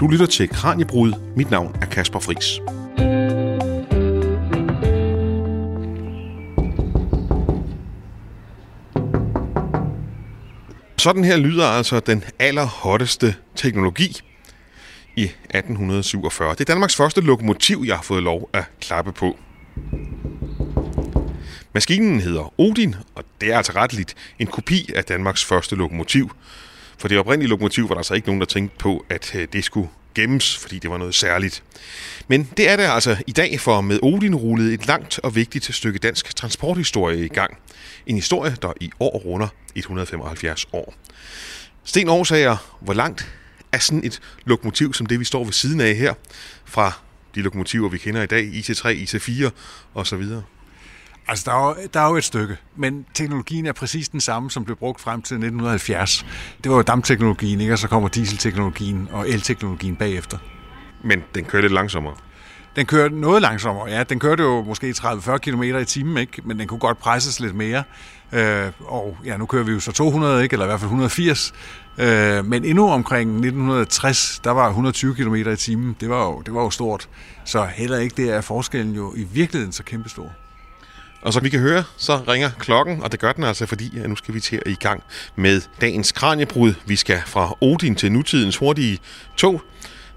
Du lytter til Kranjebrud. Mit navn er Kasper Fris. Sådan her lyder altså den allerhotteste teknologi i 1847. Det er Danmarks første lokomotiv, jeg har fået lov at klappe på. Maskinen hedder Odin, og det er altså retteligt en kopi af Danmarks første lokomotiv. For det oprindelige lokomotiv var der altså ikke nogen, der tænkte på, at øh, det skulle gemmes, fordi det var noget særligt. Men det er det altså i dag, for med Odin rullede et langt og vigtigt stykke dansk transporthistorie i gang. En historie, der i år runder 175 år. Sten Aarhusager, hvor langt er sådan et lokomotiv som det, vi står ved siden af her, fra de lokomotiver, vi kender i dag, IC3, IC4 osv.? Altså, der er, jo, der er jo et stykke, men teknologien er præcis den samme, som blev brugt frem til 1970. Det var jo dampteknologien, ikke? og så kommer dieselteknologien og elteknologien bagefter. Men den kører lidt langsommere. Den kører noget langsommere, ja. Den kørte jo måske 30-40 km i timen, ikke? men den kunne godt presses lidt mere. Øh, og ja, nu kører vi jo så 200, ikke? eller i hvert fald 180. Øh, men endnu omkring 1960, der var 120 km i timen. Det var, jo, det var jo stort. Så heller ikke det er forskellen jo i virkeligheden så kæmpestor. Og så vi kan høre, så ringer klokken, og det gør den altså, fordi at nu skal vi til at i gang med dagens kranjebrud. Vi skal fra Odin til nutidens hurtige tog.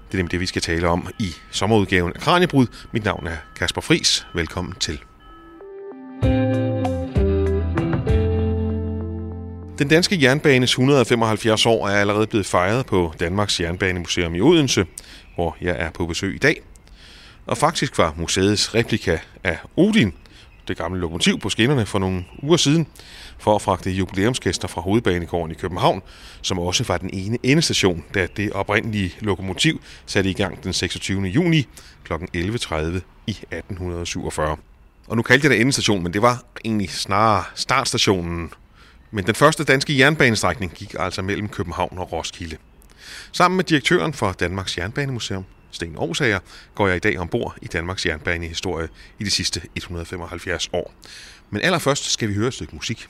Det er nemlig det, vi skal tale om i sommerudgaven af Kranjebrud. Mit navn er Kasper Fris. Velkommen til. Den danske jernbanes 175 år er allerede blevet fejret på Danmarks Jernbanemuseum i Odense, hvor jeg er på besøg i dag. Og faktisk var museets replika af Odin det gamle lokomotiv på skinnerne for nogle uger siden, for at fragte jubilæumsgæster fra hovedbanegården i København, som også var den ene endestation, da det oprindelige lokomotiv satte i gang den 26. juni kl. 11.30 i 1847. Og nu kaldte jeg det endestation, men det var egentlig snarere startstationen. Men den første danske jernbanestrækning gik altså mellem København og Roskilde. Sammen med direktøren for Danmarks Jernbanemuseum, Sten Aarhusager, går jeg i dag ombord i Danmarks jernbanehistorie i de sidste 175 år. Men allerførst skal vi høre et stykke musik.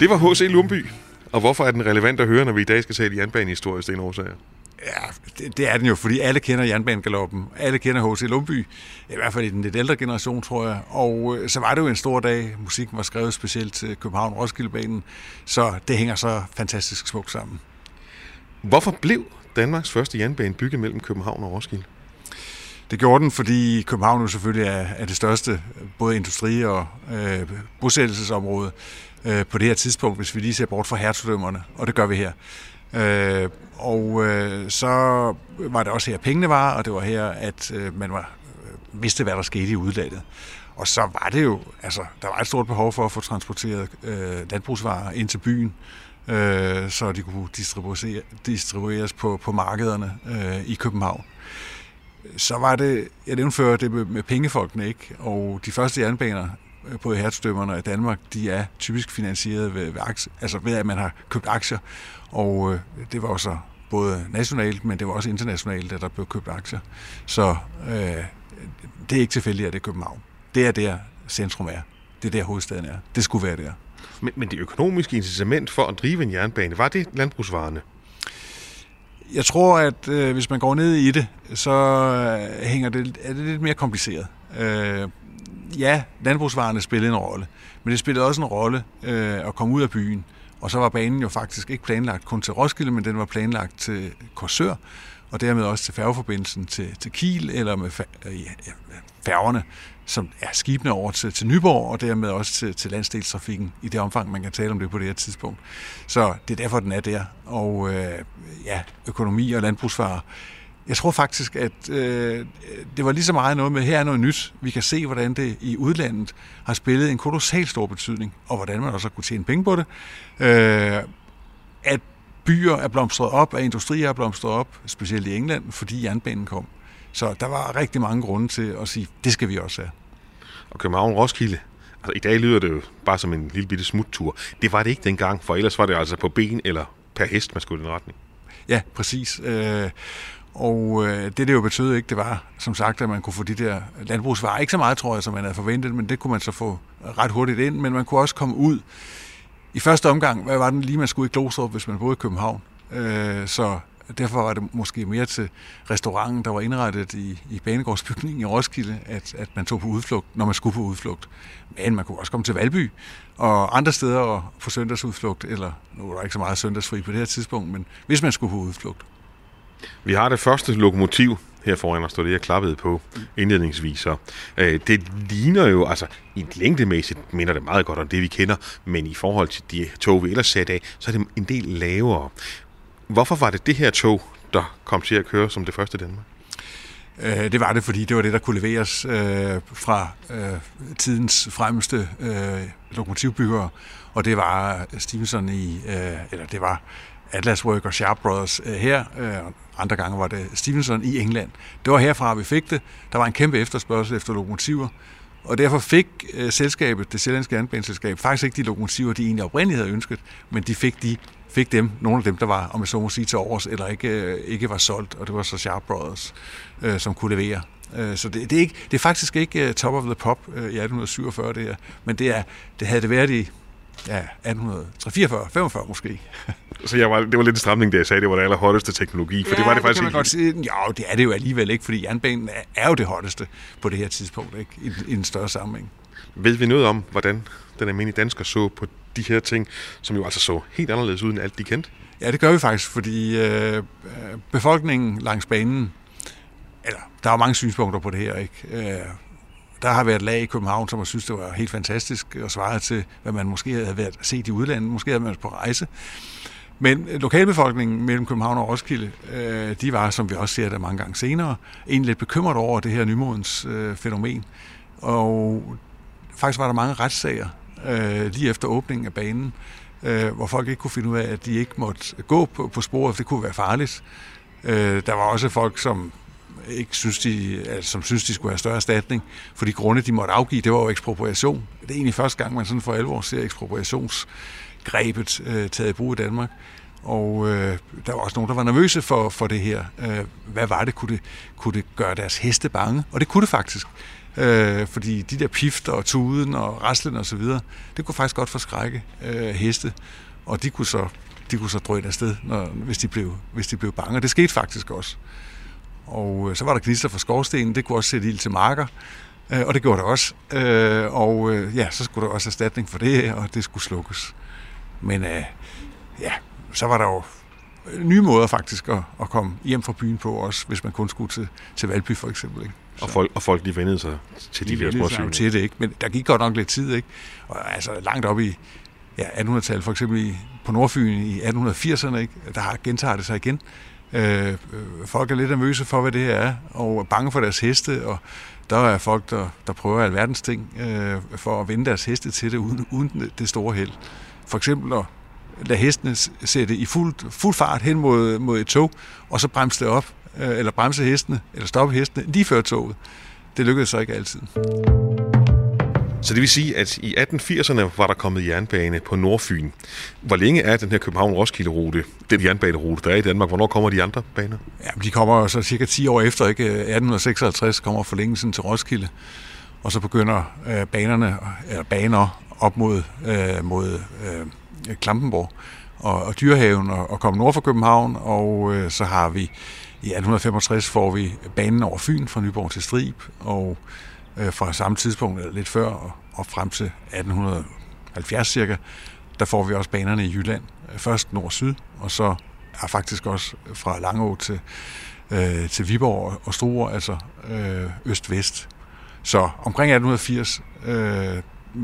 Det var H.C. Lumby. Og hvorfor er den relevant at høre, når vi i dag skal tale jernbanehistorie, Sten Aarhusager? Ja, det, det er den jo, fordi alle kender jernbanegaloppen. Alle kender H.C. Lumby, i hvert fald i den lidt ældre generation, tror jeg. Og øh, så var det jo en stor dag. Musikken var skrevet specielt til København-Roskildebanen, så det hænger så fantastisk smukt sammen. Hvorfor blev Danmarks første jernbane bygget mellem København og Roskilde? Det gjorde den, fordi København jo selvfølgelig er, er det største både industri- og øh, bosættelsesområde øh, på det her tidspunkt, hvis vi lige ser bort fra hertugdømmerne, og det gør vi her. Øh, og øh, så var det også her, pengene var, og det var her, at øh, man var, øh, vidste, hvad der skete i udlandet. Og så var det jo, altså, der var et stort behov for at få transporteret øh, landbrugsvarer ind til byen, øh, så de kunne distribuere, distribueres på, på markederne øh, i København. Så var det, jeg nævnte før, det med, med pengefolkene, ikke? Og de første jernbaner på hertstømmerne i Danmark, de er typisk finansieret ved, ved, aktier, altså ved, at man har købt aktier. Og øh, det var også både nationalt, men det var også internationalt, at der blev købt aktier. Så øh, det er ikke tilfældigt, at det er København. Det er der centrum er. Det er der hovedstaden er. Det skulle være der. Men, men det økonomiske incitament for at drive en jernbane, var det landbrugsvarerne? Jeg tror, at øh, hvis man går ned i det, så øh, hænger det, er det lidt mere kompliceret. Øh, ja, landbrugsvarerne spillede en rolle, men det spillede også en rolle øh, at komme ud af byen. Og så var banen jo faktisk ikke planlagt kun til Roskilde, men den var planlagt til Korsør, og dermed også til færgeforbindelsen til, til Kiel, eller med øh, færgerne, som er skibene over til, til Nyborg, og dermed også til, til landsdelstrafikken, i det omfang, man kan tale om det på det her tidspunkt. Så det er derfor, den er der. Og øh, ja, økonomi og landbrugsvarer, jeg tror faktisk, at øh, det var lige så meget noget med, her er noget nyt. Vi kan se, hvordan det i udlandet har spillet en kolossal stor betydning, og hvordan man også har kunne tjene penge på det. Øh, at byer er blomstret op, at industrier er blomstret op, specielt i England, fordi jernbanen kom. Så der var rigtig mange grunde til at sige, det skal vi også have. Og København-Roskilde, altså i dag lyder det jo bare som en lille bitte smuttur. Det var det ikke dengang, for ellers var det altså på ben eller per hest, man skulle i den retning. Ja, præcis. Og øh, det, det jo betød ikke, det var, som sagt, at man kunne få de der landbrugsvarer. Ikke så meget, tror jeg, som man havde forventet, men det kunne man så få ret hurtigt ind. Men man kunne også komme ud. I første omgang, hvad var den lige, man skulle i Glostrup, hvis man boede i København? Øh, så derfor var det måske mere til restauranten, der var indrettet i, i Banegårdsbygningen i Roskilde, at, at man tog på udflugt, når man skulle på udflugt. Men man kunne også komme til Valby og andre steder på søndagsudflugt, eller nu var der ikke så meget søndagsfri på det her tidspunkt, men hvis man skulle på udflugt. Vi har det første lokomotiv her foran os, står det her klappet på indledningsvis. Så, øh, det ligner jo, altså i længdemæssigt minder det meget godt om det, vi kender, men i forhold til de tog, vi ellers satte af, så er det en del lavere. Hvorfor var det det her tog, der kom til at køre som det første i Danmark? Øh, det var det, fordi det var det, der kunne leveres øh, fra øh, tidens fremmeste øh, lokomotivbyggere, og det var Stevenson i, øh, eller det var Atlas Work og Sharp Brothers øh, her, øh, andre gange var det Stevenson i England. Det var herfra, vi fik det. Der var en kæmpe efterspørgsel efter lokomotiver, og derfor fik øh, selskabet, det sjællandske jernbaneselskab, faktisk ikke de lokomotiver, de egentlig oprindeligt havde ønsket, men de fik de fik dem, nogle af dem, der var, om jeg så må sige, til års, eller ikke, øh, ikke var solgt, og det var så Sharp Brothers, øh, som kunne levere. Øh, så det, det, er ikke, det er faktisk ikke øh, top of the pop øh, i 1847, det her, men det, er, det havde det været i ja, 1844, 45 måske. Så jeg var, det var lidt en stramning, da jeg sagde, det var det allerhotteste teknologi, for ja, det var det, det faktisk kan man godt sige. Jo, det er det jo alligevel ikke, fordi jernbanen er, jo det hotteste på det her tidspunkt, ikke? I, i en større sammenhæng. Ved vi noget om, hvordan den almindelige dansker så på de her ting, som jo altså så helt anderledes ud end alt de kendte? Ja, det gør vi faktisk, fordi øh, befolkningen langs banen, eller der er mange synspunkter på det her, ikke? Øh, der har været lag i København, som har synes, det var helt fantastisk og svaret til, hvad man måske havde været set i udlandet. Måske havde man på rejse. Men øh, lokalbefolkningen mellem København og Roskilde, øh, de var, som vi også ser det mange gange senere, egentlig lidt bekymret over det her nymodens øh, fænomen. Og faktisk var der mange retssager øh, lige efter åbningen af banen, øh, hvor folk ikke kunne finde ud af, at de ikke måtte gå på, på sporet, for det kunne være farligt. Øh, der var også folk, som ikke synes, de, altså, som synes, de skulle have større erstatning, for de grunde, de måtte afgive, det var jo ekspropriation. Det er egentlig første gang, man sådan for alvor ser ekspropriationsgrebet øh, taget i brug i Danmark. Og øh, der var også nogen, der var nervøse for, for det her. Øh, hvad var det? Kunne, det? kunne det gøre deres heste bange? Og det kunne det faktisk. Øh, fordi de der pifter og tuden og raslen og så videre, det kunne faktisk godt forskrække øh, heste. Og de kunne så, de kunne så drøne afsted, når, hvis, de blev, hvis de blev bange. Og det skete faktisk også. Og øh, så var der gnister fra skorstenen, det kunne også sætte ild til marker. Øh, og det gjorde det også. Øh, og ja, så skulle der også erstatning for det, og det skulle slukkes. Men ja, så var der jo nye måder faktisk at, at komme hjem fra byen på også, hvis man kun skulle til, til Valby for eksempel. Ikke? Og folk, og folk de vendede sig til de, de der små til det, ikke? Men der gik godt nok lidt tid, ikke? Og altså langt op i ja, 1800-tallet, for eksempel i, på Nordfyn i 1880'erne, ikke? Der har gentaget det sig igen. Øh, folk er lidt nervøse for, hvad det her er, og er bange for deres heste, og der er folk, der, der prøver alverdens ting øh, for at vende deres heste til det, uden, uden det store held. For eksempel at lade hestene sætte i fuld, fuld fart hen mod, mod et tog, og så bremse det op, øh, eller bremse hestene, eller stoppe hestene lige før toget. Det lykkedes så ikke altid. Så det vil sige, at i 1880'erne var der kommet jernbane på Nordfyn. Hvor længe er den her København-Roskilde-rute, den jernbanerute, der er i Danmark? Hvornår kommer de andre baner? Ja, de kommer så cirka 10 år efter, ikke? 1856 kommer forlængelsen til Roskilde, og så begynder øh, banerne, eller baner op mod, øh, mod øh, Klampenborg og, og Dyrehaven og, og komme nord for København, og øh, så har vi i 1865 får vi banen over Fyn fra Nyborg til Strib, og øh, fra samme tidspunkt, lidt før, og, og frem til 1870 cirka, der får vi også banerne i Jylland. Øh, først nord-syd, og så er faktisk også fra Langå til, øh, til Viborg og Struer, altså øh, øst-vest. Så omkring 1880, øh,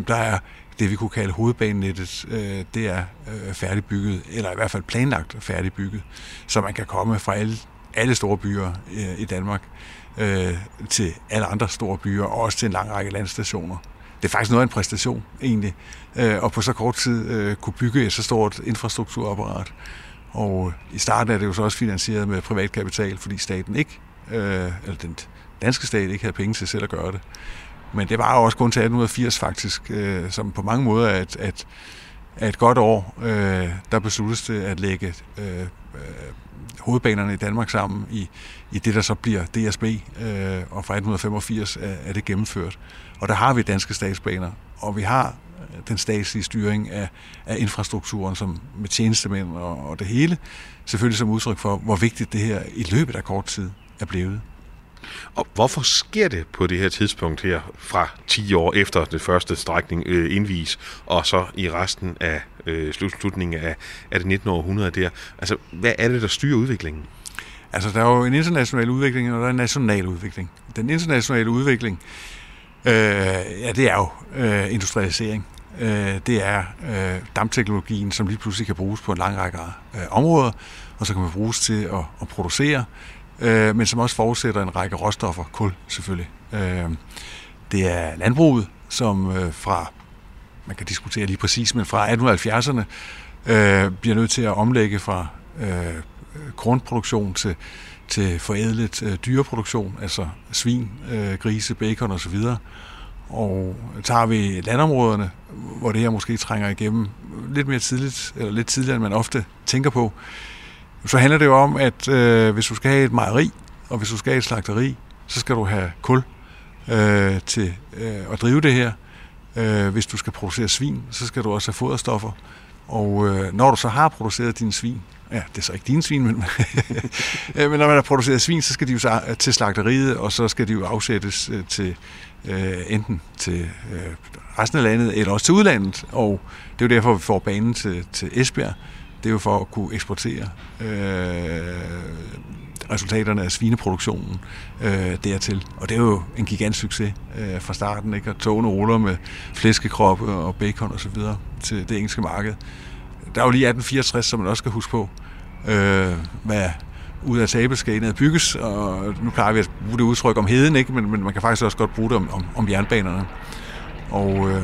der er det, vi kunne kalde hovedbanenettet, øh, det er øh, færdigbygget, eller i hvert fald planlagt færdigbygget, så man kan komme fra alle alle store byer øh, i Danmark øh, til alle andre store byer, og også til en lang række landstationer. Det er faktisk noget af en præstation, egentlig, øh, og på så kort tid øh, kunne bygge et så stort infrastrukturapparat. Og øh, i starten er det jo så også finansieret med privat kapital, fordi staten ikke, øh, eller den danske stat ikke havde penge til selv at gøre det. Men det var jo også kun til 1880 faktisk, øh, som på mange måder er et, at et godt år. Øh, der besluttes det at lægge øh, øh, hovedbanerne i Danmark sammen i, i det, der så bliver DSB, øh, og fra 1885 er, er det gennemført. Og der har vi danske statsbaner, og vi har øh, den statslige styring af, af infrastrukturen som med tjenestemænd og, og det hele, selvfølgelig som udtryk for, hvor vigtigt det her i løbet af kort tid er blevet. Og hvorfor sker det på det her tidspunkt her, fra 10 år efter det første strækning øh, indvis, og så i resten af øh, slutningen af, af det 19. århundrede der? Altså, hvad er det, der styrer udviklingen? Altså, der er jo en international udvikling, og der er en national udvikling. Den internationale udvikling, øh, ja, det er jo øh, industrialisering. Øh, det er øh, dampteknologien, som lige pludselig kan bruges på en lang række øh, områder, og så kan man bruges til at, at producere øh, men som også forudsætter en række råstoffer, kul selvfølgelig. Øh, det er landbruget, som øh, fra, man kan diskutere lige præcis, men fra 1870'erne øh, bliver nødt til at omlægge fra øh, kornproduktion til, til forædlet øh, dyreproduktion, altså svin, øh, grise, bacon osv., og tager vi landområderne, hvor det her måske trænger igennem lidt mere tidligt, eller lidt tidligere, end man ofte tænker på, så handler det jo om, at øh, hvis du skal have et mejeri, og hvis du skal have et slagteri, så skal du have kul øh, til øh, at drive det her. Øh, hvis du skal producere svin, så skal du også have foderstoffer. Og øh, når du så har produceret dine svin, ja, det er så ikke dine svin, men, øh, men når man har produceret svin, så skal de jo så øh, til slagteriet, og så skal de jo afsættes øh, til øh, enten til øh, resten af landet, eller også til udlandet. Og det er jo derfor, vi får banen til, til Esbjerg, det er jo for at kunne eksportere øh, resultaterne af svineproduktionen øh, dertil. Og det er jo en gigant succes øh, fra starten, ikke? Og togene ruller med flæskekroppe og bacon og så videre til det engelske marked. Der er jo lige 1864, som man også skal huske på, øh, hvad ud af tabelskænet bygges, og nu plejer vi at bruge det udtryk om heden, ikke? Men, men man kan faktisk også godt bruge det om, om, om jernbanerne. Og øh,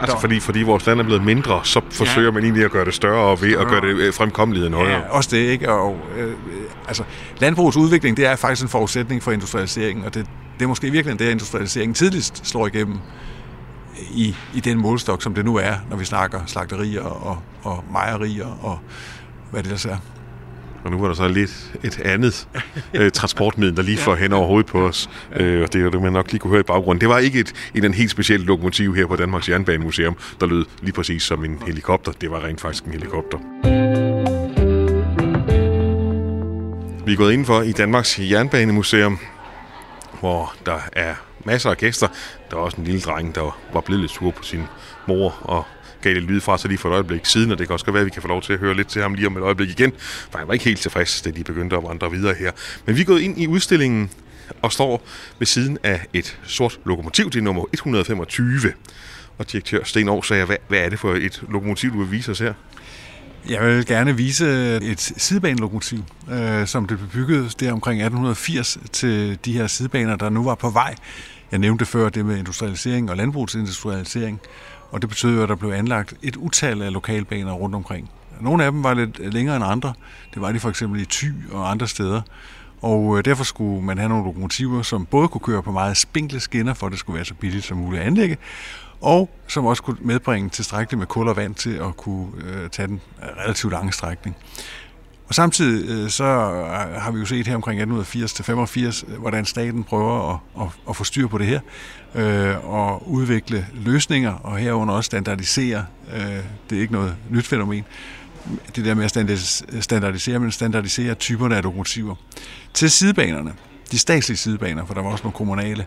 Altså fordi, fordi vores land er blevet mindre, så forsøger ja. man egentlig at gøre det større og ved at gøre det øh, fremkommeligheden højere. Ja, også det, ikke? Og, øh, altså, landbrugets udvikling, det er faktisk en forudsætning for industrialiseringen, og det, det er måske virkelig det, at industrialiseringen tidligst slår igennem i, i den målstok, som det nu er, når vi snakker slagterier og, og mejerier og hvad det der er. Og nu var der så lidt et andet øh, transportmiddel, der lige får hen over hovedet på os. Øh, og det er det, man nok lige kunne høre i baggrunden. Det var ikke et, et en helt specielt lokomotiv her på Danmarks Jernbanemuseum, der lød lige præcis som en helikopter. Det var rent faktisk en helikopter. Vi er gået indenfor i Danmarks Jernbanemuseum, hvor der er masser af gæster. Der er også en lille dreng, der var blevet lidt sur på sin mor og gav lidt lyd fra sig lige for et øjeblik siden, og det kan også være, at vi kan få lov til at høre lidt til ham lige om et øjeblik igen, for han var ikke helt tilfreds, da de begyndte at vandre videre her. Men vi er gået ind i udstillingen og står ved siden af et sort lokomotiv, det er nummer 125. Og direktør Sten Aarhus sagde, hvad, hvad er det for et lokomotiv, du vil vise os her? Jeg vil gerne vise et sidebanelokomotiv, øh, som det blev bygget der omkring 1880 til de her sidebaner, der nu var på vej. Jeg nævnte før det med industrialisering og landbrugsindustrialisering. Og det betød jo, at der blev anlagt et utal af lokalbaner rundt omkring. Nogle af dem var lidt længere end andre. Det var de for eksempel i Thy og andre steder. Og øh, derfor skulle man have nogle lokomotiver, som både kunne køre på meget spinkle skinner, for at det skulle være så billigt som muligt at anlægge, og som også kunne medbringe tilstrækkeligt med kul og vand til at kunne øh, tage den relativt lange strækning. Og samtidig øh, så øh, har vi jo set her omkring 1880-85, øh, hvordan staten prøver at, at, at få styr på det her, øh, og udvikle løsninger, og herunder også standardisere. Øh, det er ikke noget nyt fænomen, det der med at standardisere, men standardisere typerne af lokomotiver. Til sidebanerne, de statslige sidebaner, for der var også nogle kommunale,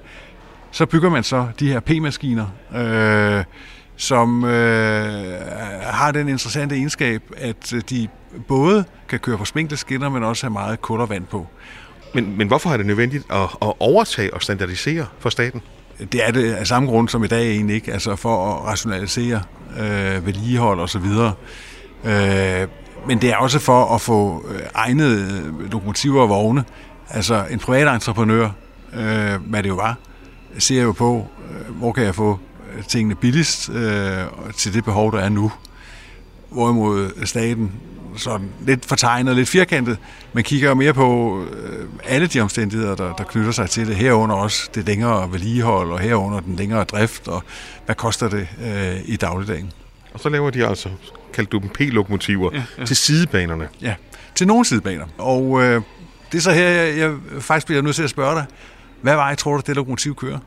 så bygger man så de her P-maskiner, øh, som øh, har den interessante egenskab, at de både kan køre på spinkle skinner, men også have meget kul og vand på. Men, men hvorfor er det nødvendigt at, at overtage og standardisere for staten? Det er det af samme grund som i dag egentlig ikke, altså for at rationalisere øh, vedligehold og så videre. Øh, men det er også for at få øh, egnede lokomotiver og vogne. Altså en privat entreprenør, øh, hvad det jo var, ser jo på, øh, hvor kan jeg få øh, tingene billigst øh, til det behov, der er nu. Hvorimod staten sådan lidt fortegnet, lidt firkantet, men kigger mere på øh, alle de omstændigheder, der, der knytter sig til det. Herunder også det længere vedligehold, og herunder den længere drift, og hvad koster det øh, i dagligdagen. Og så laver de altså, kaldte du dem P-lokomotiver, ja, ja. til sidebanerne. Ja, til nogle sidebaner. Og øh, det er så her, jeg, jeg faktisk bliver nødt til at spørge dig, hvad vej tror du, det lokomotiv kører?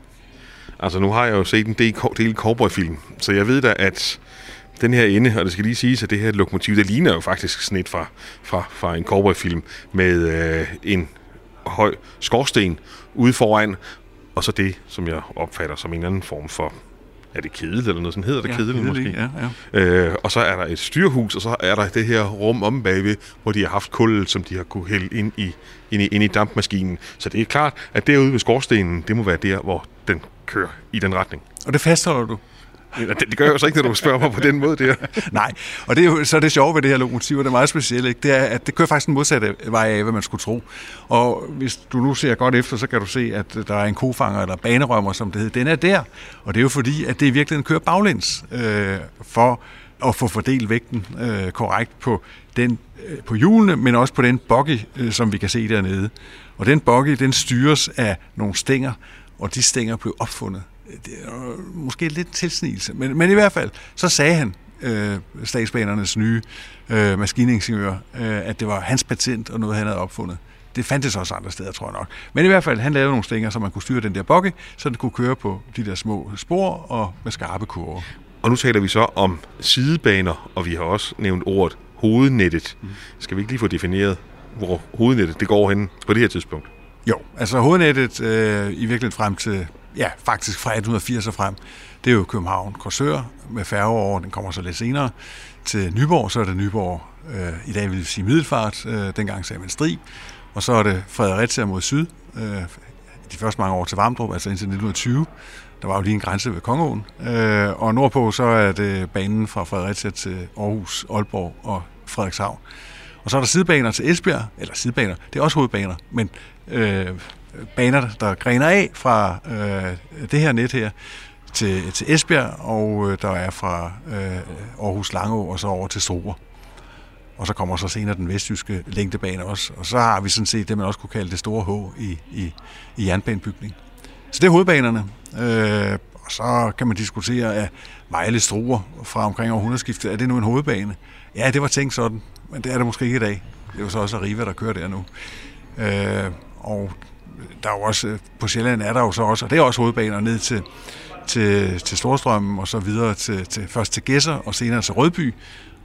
Altså, nu har jeg jo set en del, del cowboyfilm, så jeg ved da, at den her ende, og det skal lige siges, at det her lokomotiv, det ligner jo faktisk et fra, fra, fra en cowboyfilm med øh, en høj skorsten ude foran, og så det, som jeg opfatter som en eller anden form for er det kedel eller noget sådan hedder det ja, kedel måske. Ja, ja. Øh, og så er der et styrhus, og så er der det her rum om bagved, hvor de har haft kul, som de har kunne hælde ind i, ind i, ind i dampmaskinen. Så det er klart, at derude ved skorstenen, det må være der, hvor den kører i den retning. Og det fastholder du? Det, det gør jeg jo så ikke, når du spørger mig på den måde der. Nej, og det er jo så det sjove ved det her lokomotiv, og det er meget specielt, ikke? det er, at det kører faktisk den modsatte vej af, hvad man skulle tro. Og hvis du nu ser godt efter, så kan du se, at der er en kofanger, eller banerømmer, som det hedder. Den er der, og det er jo fordi, at det i virkeligheden kører baglæns øh, for at få fordelt vægten øh, korrekt på den øh, på hjulene, men også på den buggy, øh, som vi kan se dernede. Og den buggy, den styres af nogle stænger, og de stænger blev opfundet det er måske lidt tilsnigelse, men, men i hvert fald, så sagde han, øh, statsbanernes nye øh, maskiningeniør, øh, at det var hans patent og noget, han havde opfundet. Det fandtes også andre steder, tror jeg nok. Men i hvert fald, han lavede nogle stænger, så man kunne styre den der bokke, så den kunne køre på de der små spor og med skarpe kurver. Og nu taler vi så om sidebaner, og vi har også nævnt ordet hovednettet. Mm. Skal vi ikke lige få defineret, hvor hovednettet det går hen på det her tidspunkt? Jo, altså hovednettet øh, i virkeligheden frem til ja, faktisk fra 1880 og frem. Det er jo København Korsør med færge over, den kommer så lidt senere til Nyborg, så er det Nyborg, øh, i dag vil vi sige Middelfart, øh, dengang sagde man Strib, og så er det Fredericia mod syd, øh, de første mange år til Varmdrup, altså indtil 1920. Der var jo lige en grænse ved Kongeåen. Øh, og nordpå så er det banen fra Fredericia til Aarhus, Aalborg og Frederikshavn. Og så er der sidebaner til Esbjerg, eller sidebaner, det er også hovedbaner, men øh, baner, der grener af fra øh, det her net her til, til Esbjerg, og øh, der er fra øh, Aarhus Langå og så over til Struer. Og så kommer så senere den vestjyske længdebane også. Og så har vi sådan set det, man også kunne kalde det store H i, i, i jernbanebygning. Så det er hovedbanerne. Øh, og så kan man diskutere, at Vejle Struer fra omkring århundredeskiftet, er det nu en hovedbane? Ja, det var tænkt sådan, men det er det måske ikke i dag. Det er jo så også Arriva, der kører der nu. Øh, og der er jo også, øh, på Sjælland er der jo så også, og det er også hovedbaner ned til, til, til Storstrømmen og så videre til, til, først til Gæsser og senere til Rødby.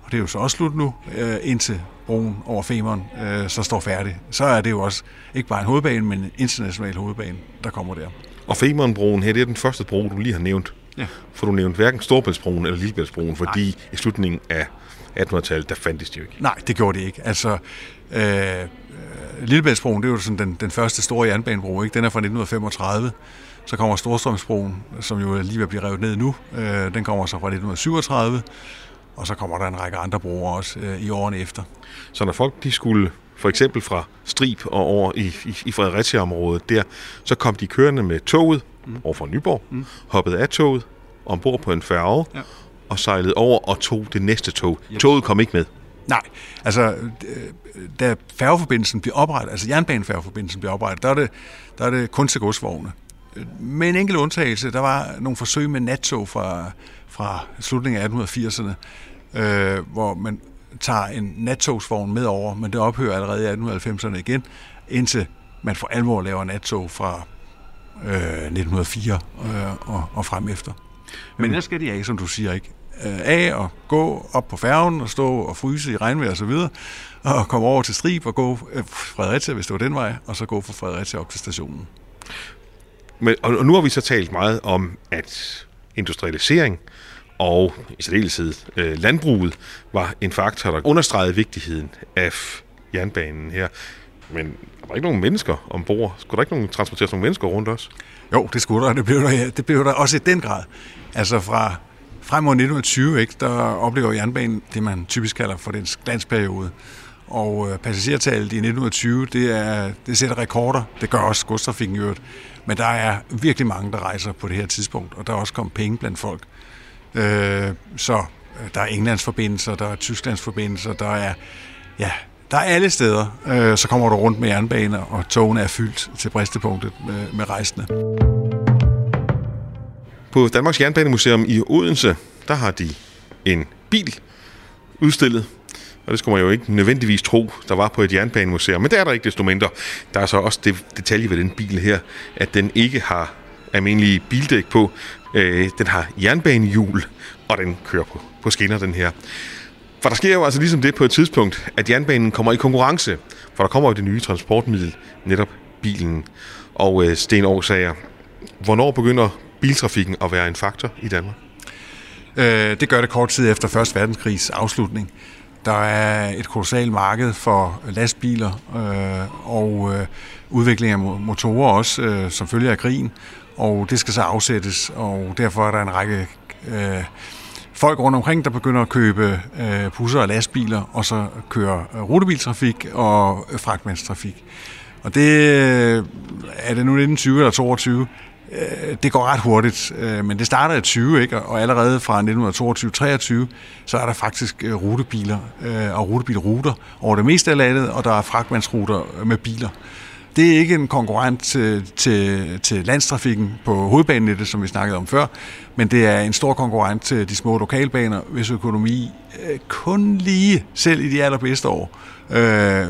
Og det er jo så også slut nu, øh, indtil broen over Femern øh, så står færdig. Så er det jo også ikke bare en hovedbane, men en international hovedbane, der kommer der. Og Femernbroen her, det er den første bro, du lige har nævnt. Ja. For du nævnte hverken Storbæltsbroen eller Lillebæltsbroen, fordi Nej. i slutningen af 1800-tallet, der fandtes de jo ikke. Nej, det gjorde de ikke. Altså, øh, Lillebæltsbroen, det er jo sådan den, den første store jernbanebro, ikke? den er fra 1935. Så kommer Storstrømsbroen, som jo lige vil blive revet ned nu. Øh, den kommer så fra 1937. Og så kommer der en række andre broer også øh, i årene efter. Så når folk de skulle for eksempel fra Strib og over i, i, i Fredericia-området der, så kom de kørende med toget mm. over fra Nyborg, mm. hoppede af toget, ombord på en færge, ja. og sejlede over og tog det næste tog. Yep. Toget kom ikke med. Nej, altså øh, da færgeforbindelsen bliver oprettet, altså jernbanefærgeforbindelsen bliver oprettet, der er det, der er det kun til godsvogne. Med en enkelt undtagelse, der var nogle forsøg med nattog fra, fra slutningen af 1880'erne, øh, hvor man tager en nattogsvogn med over, men det ophører allerede i 1890'erne igen, indtil man for alvor laver nattog fra øh, 1904 øh, og, og frem efter. Men der skal de af, som du siger, ikke? Øh, af og gå op på færgen og stå og fryse i regnvejr og så videre, og komme over til Strib og gå øh, Fredericia, hvis det var den vej, og så gå fra Fredericia op til stationen. Men, og nu har vi så talt meget om, at industrialisering og i særdeleshed øh, landbruget var en faktor, der understregede vigtigheden af jernbanen her. Men der var ikke nogen mennesker ombord. Skulle der ikke nogen transporteres nogle mennesker rundt os? Jo, det skulle der. Det blev der, det blev der også i den grad. Altså fra frem mod 1920, ikke, der oplever jernbanen det, man typisk kalder for den glansperiode. Og øh, passagertallet i 1920, det, er, det sætter rekorder. Det gør også godstrafikken i øvrigt. Men der er virkelig mange, der rejser på det her tidspunkt, og der er også kommet penge blandt folk. Øh, så øh, der er Englands forbindelser, der er Tysklands forbindelser, der er, ja, der er alle steder. Øh, så kommer du rundt med jernbaner, og togene er fyldt til bristepunktet med, med rejsende. På Danmarks Jernbanemuseum i Odense, der har de en bil udstillet, og det skulle man jo ikke nødvendigvis tro, der var på et jernbanemuseum. Men det er der ikke desto mindre. Der er så også det detalje ved den bil her, at den ikke har almindelige bildæk på. Øh, den har jernbanehjul, og den kører på, på skinner, den her. For der sker jo altså ligesom det på et tidspunkt, at jernbanen kommer i konkurrence. For der kommer jo det nye transportmiddel, netop bilen. Og øh, Sten Aarhusager, hvornår begynder biltrafikken at være en faktor i Danmark? Øh, det gør det kort tid efter 1. verdenskrigs afslutning. Der er et kolossalt marked for lastbiler øh, og øh, udvikling af motorer også, øh, som følger af krigen, og det skal så afsættes, og derfor er der en række øh, folk rundt omkring, der begynder at købe øh, busser og lastbiler, og så køre øh, rutebiltrafik og øh, fragtmandstrafik. Og det øh, er det nu 1920 eller 22, Øh, det går ret hurtigt, øh, men det starter i 20, ikke? og allerede fra 1922-23, så er der faktisk øh, rutebiler og rutebilruter over det meste af landet, og der er fragtmandsruter med biler. Det er ikke en konkurrent til, til, til landstrafikken på hovedbanenettet, som vi snakkede om før, men det er en stor konkurrent til de små lokalbaner, hvis økonomi kun lige, selv i de allerbedste år, øh,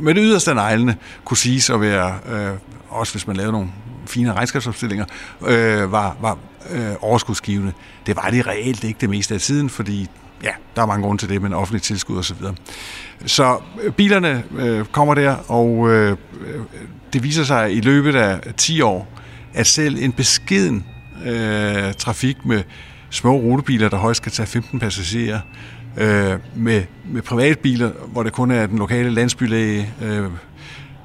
med det yderste neglene, kunne siges at være, øh, også hvis man lavede nogle fine regnskabsopstillinger, øh, var, var øh, overskudsgivende. Det var det reelt ikke det meste af tiden, fordi ja, der er mange grunde til det, men offentligt tilskud osv. Så, så øh, bilerne øh, kommer der, og øh, øh det viser sig i løbet af 10 år, at selv en beskeden øh, trafik med små rutebiler, der højst kan tage 15 passagerer, øh, med, med privatbiler, hvor det kun er den lokale landsbylæge, øh,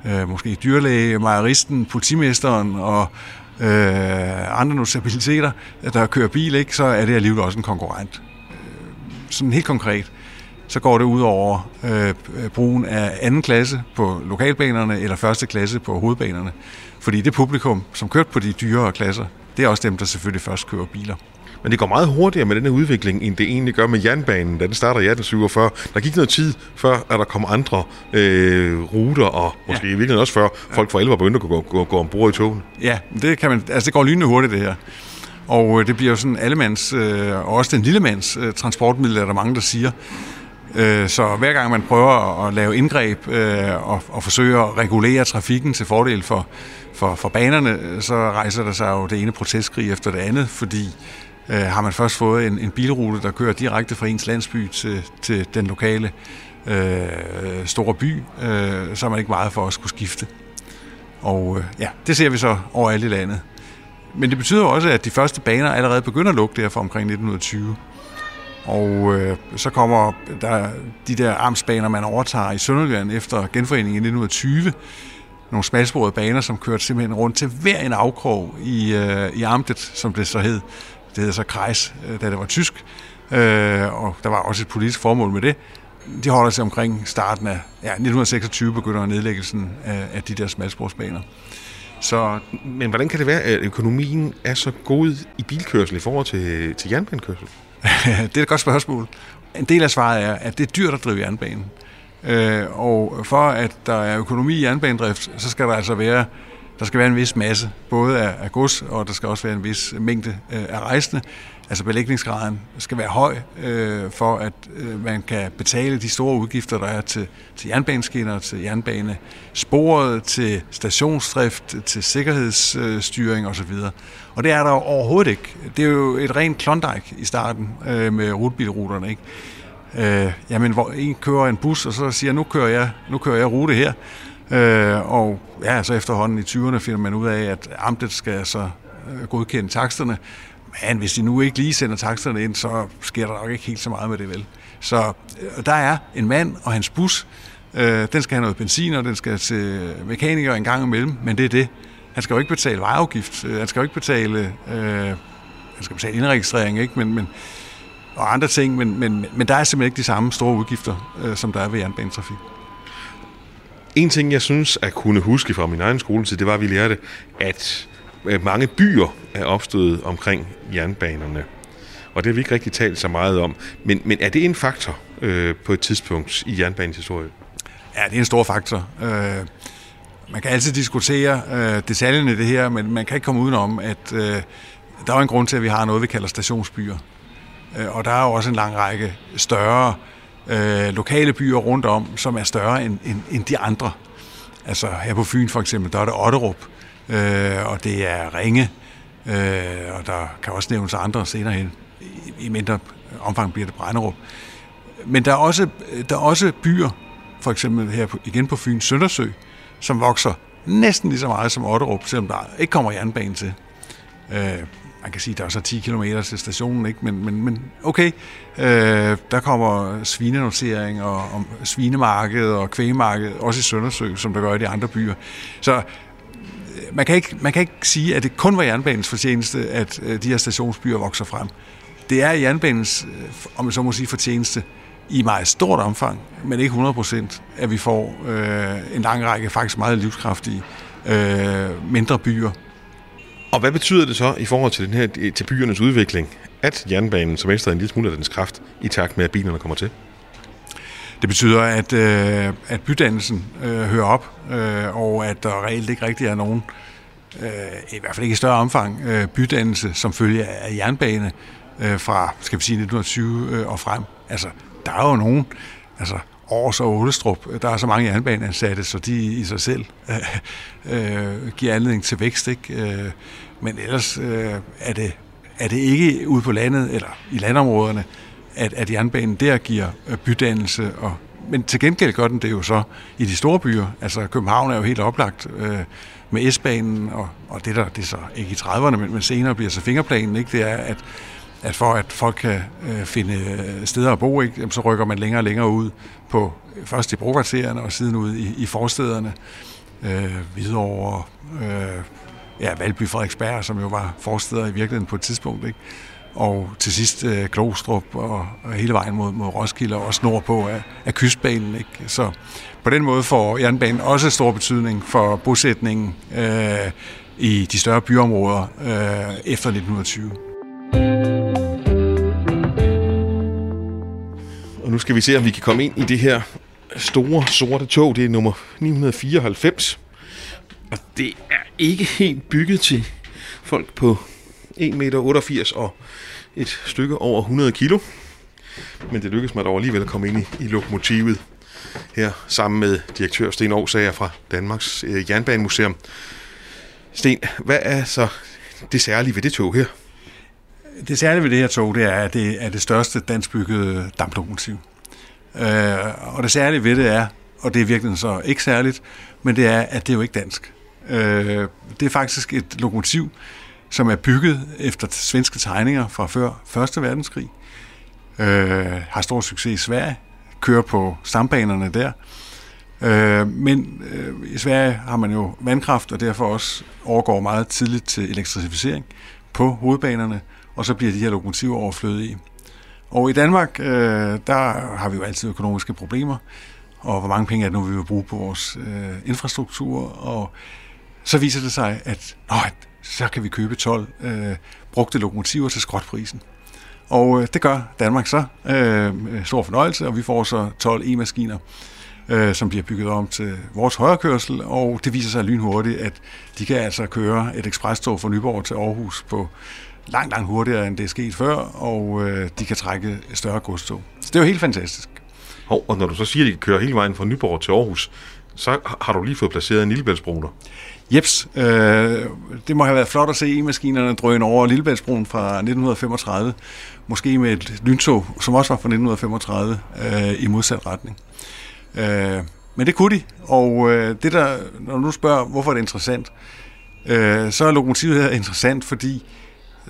øh, måske dyrlæge, mejeristen, politimesteren og øh, andre notabiliteter, der kører bil, ikke, så er det alligevel også en konkurrent. Øh, sådan helt konkret, så går det ud over øh, brugen af anden klasse på lokalbanerne eller første klasse på hovedbanerne. Fordi det publikum, som kørte på de dyrere klasser, det er også dem, der selvfølgelig først kører biler. Men det går meget hurtigere med denne udvikling, end det egentlig gør med jernbanen, da den starter i 1847. Der gik noget tid, før at der kom andre øh, ruter, og måske ja. i virkeligheden også før folk for alvor begyndte at gå, gå, gå ombord i togen. Ja, det, kan man, altså det går lynende hurtigt, det her. Og øh, det bliver jo sådan allemands, øh, og også den lille mands øh, transportmiddel, er der mange, der siger. Øh, så hver gang man prøver at lave indgreb øh, og, og forsøger at regulere trafikken til fordel for, for, for banerne, så rejser der sig jo det ene protestkrig efter det andet, fordi øh, har man først fået en, en bilrute, der kører direkte fra ens landsby til, til den lokale øh, store by, øh, så er man ikke meget for at skulle skifte. Og øh, ja, det ser vi så over i landet. Men det betyder også, at de første baner allerede begynder at lukke der fra omkring 1920. Og øh, så kommer der de der armsbaner, man overtager i Sønderjylland efter genforeningen i 1920. Nogle smalsporede baner, som kørte simpelthen rundt til hver en afkrog i, øh, i amtet, som det så hed. Det hedder så Kreis, øh, da det var tysk, øh, og der var også et politisk formål med det. De holder sig omkring starten af ja, 1926, begynder nedlæggelsen af, af de der smalsporsbaner. Så, men hvordan kan det være, at økonomien er så god i bilkørsel i forhold til, til jernbanekørsel? det er et godt spørgsmål. En del af svaret er, at det er dyrt at drive jernbanen. Øh, og for at der er økonomi i jernbanedrift, så skal der altså være der skal være en vis masse, både af, af gods, og der skal også være en vis mængde øh, af rejsende. Altså belægningsgraden skal være høj, øh, for at øh, man kan betale de store udgifter, der er til, til jernbaneskinner, til jernbanesporet, til stationsdrift, til sikkerhedsstyring osv. Og det er der overhovedet ikke. Det er jo et rent klondike i starten øh, med rutebilruterne. Ikke? Øh, jamen, hvor en kører en bus, og så siger, nu kører jeg, nu kører jeg rute her. Øh, og ja, så efterhånden i 20'erne finder man ud af, at amtet skal så øh, godkende taksterne. Men hvis de nu ikke lige sender taksterne ind, så sker der nok ikke helt så meget med det vel. Så øh, der er en mand og hans bus. Øh, den skal have noget benzin, og den skal til mekaniker en gang imellem, men det er det. Han skal jo ikke betale vejafgift. Øh, han skal jo ikke betale øh, han skal betale indregistrering, ikke? Men, men, og andre ting, men, men, men der er simpelthen ikke de samme store udgifter, øh, som der er ved jernbanetrafik. En ting, jeg synes at kunne huske fra min egen skoletid, det var, at vi lærte, at øh, mange byer er opstået omkring jernbanerne. Og det har vi ikke rigtig talt så meget om. Men, men er det en faktor øh, på et tidspunkt i jernbanens historie? Ja, det er en stor faktor. Øh, man kan altid diskutere øh, detaljerne i det her, men man kan ikke komme udenom, at øh, der er en grund til, at vi har noget, vi kalder stationsbyer. Øh, og der er jo også en lang række større øh, Øh, lokale byer rundt om, som er større end, end, end de andre. Altså her på Fyn for eksempel, der er det Otterup, øh, og det er Ringe, øh, og der kan også nævnes andre senere hen. I, i mindre omfang bliver det Brænderup. Men der er også, der er også byer, for eksempel her på, igen på Fyn, Søndersø, som vokser næsten lige så meget som Otterup, selvom der ikke kommer jernbane til. Øh, man kan sige, der er så 10 km til stationen, ikke? Men, men, men okay, øh, der kommer svinenotering og, og svinemarked og kvægemarked, også i Søndersø, som der gør i de andre byer. Så øh, man kan, ikke, man kan ikke sige, at det kun var jernbanens fortjeneste, at øh, de her stationsbyer vokser frem. Det er jernbanens, øh, om man så må sige, fortjeneste i meget stort omfang, men ikke 100 procent, at vi får øh, en lang række faktisk meget livskraftige øh, mindre byer, og hvad betyder det så i forhold til, den her, til byernes udvikling, at jernbanen som mister en lille smule af dens kraft i takt med, at bilerne kommer til? Det betyder, at, øh, at bydannelsen øh, hører op, øh, og at der reelt ikke rigtig er nogen, øh, i hvert fald ikke i større omfang, øh, bydannelse som følge af jernbane øh, fra, skal vi sige, 1920 øh, og frem. Altså, der er jo nogen, altså Aarhus og Ålestrup, der er så mange jernbaneansatte, så de i sig selv øh, øh, giver anledning til vækst. Ikke? Øh, men ellers øh, er, det, er det ikke ude på landet, eller i landområderne, at, at jernbanen der giver øh, bydannelse. Og, men til gengæld gør den det jo så i de store byer. Altså København er jo helt oplagt øh, med S-banen, og, og det der det er så ikke i 30'erne, men, men senere bliver så fingerplanen, ikke? det er, at at for at folk kan øh, finde øh, steder at bo, ikke, så rykker man længere og længere ud på først i brokvartererne og siden ud i, i forstederne. Øh, Hvidovre, øh, ja, Valby Frederiksberg, som jo var forsteder i virkeligheden på et tidspunkt. Ikke? Og til sidst øh, Glostrup og, og hele vejen mod, mod Roskilde og også nordpå af, af kystbanen. Ikke? Så på den måde får jernbanen også stor betydning for bosætningen øh, i de større byområder øh, efter 1920. Og nu skal vi se, om vi kan komme ind i det her store sorte tog. Det er nummer 994. Og det er ikke helt bygget til folk på 1,88 meter og et stykke over 100 kilo. Men det lykkedes mig dog alligevel at komme ind i, i lokomotivet her sammen med direktør Sten Aarhusager fra Danmarks øh, Jernbanemuseum. Sten, hvad er så det særlige ved det tog her? Det særlige ved det her tog, det er, at det er det største danskbyggede damplokomotiv. Øh, og det særlige ved det er, og det er virkelig så ikke særligt, men det er, at det er jo ikke dansk. Øh, det er faktisk et lokomotiv, som er bygget efter svenske tegninger fra før 1. verdenskrig. Øh, har stor succes i Sverige, kører på stambanerne der. Øh, men øh, i Sverige har man jo vandkraft, og derfor også overgår meget tidligt til elektrificering på hovedbanerne og så bliver de her lokomotiver overflødige. Og i Danmark, øh, der har vi jo altid økonomiske problemer, og hvor mange penge er det nu, vi vil bruge på vores øh, infrastruktur, og så viser det sig, at nøj, så kan vi købe 12 øh, brugte lokomotiver til skrotprisen. Og øh, det gør Danmark så. Øh, stor fornøjelse, og vi får så 12 e-maskiner, øh, som bliver bygget om til vores højrekørsel, og det viser sig lynhurtigt, at de kan altså køre et ekspresstog fra Nyborg til Aarhus på langt, langt hurtigere, end det er sket før, og øh, de kan trække større godstog. Så det er jo helt fantastisk. Og, og når du så siger, at de kører hele vejen fra Nyborg til Aarhus, så har du lige fået placeret en Lillebæltsbro der. Jeps, øh, det må have været flot at se e-maskinerne drøne over Lillebæltsbroen fra 1935, måske med et lyntog, som også var fra 1935, øh, i modsat retning. Øh, men det kunne de, og øh, det der, når du spørger, hvorfor er det interessant, øh, så er lokomotivet her interessant, fordi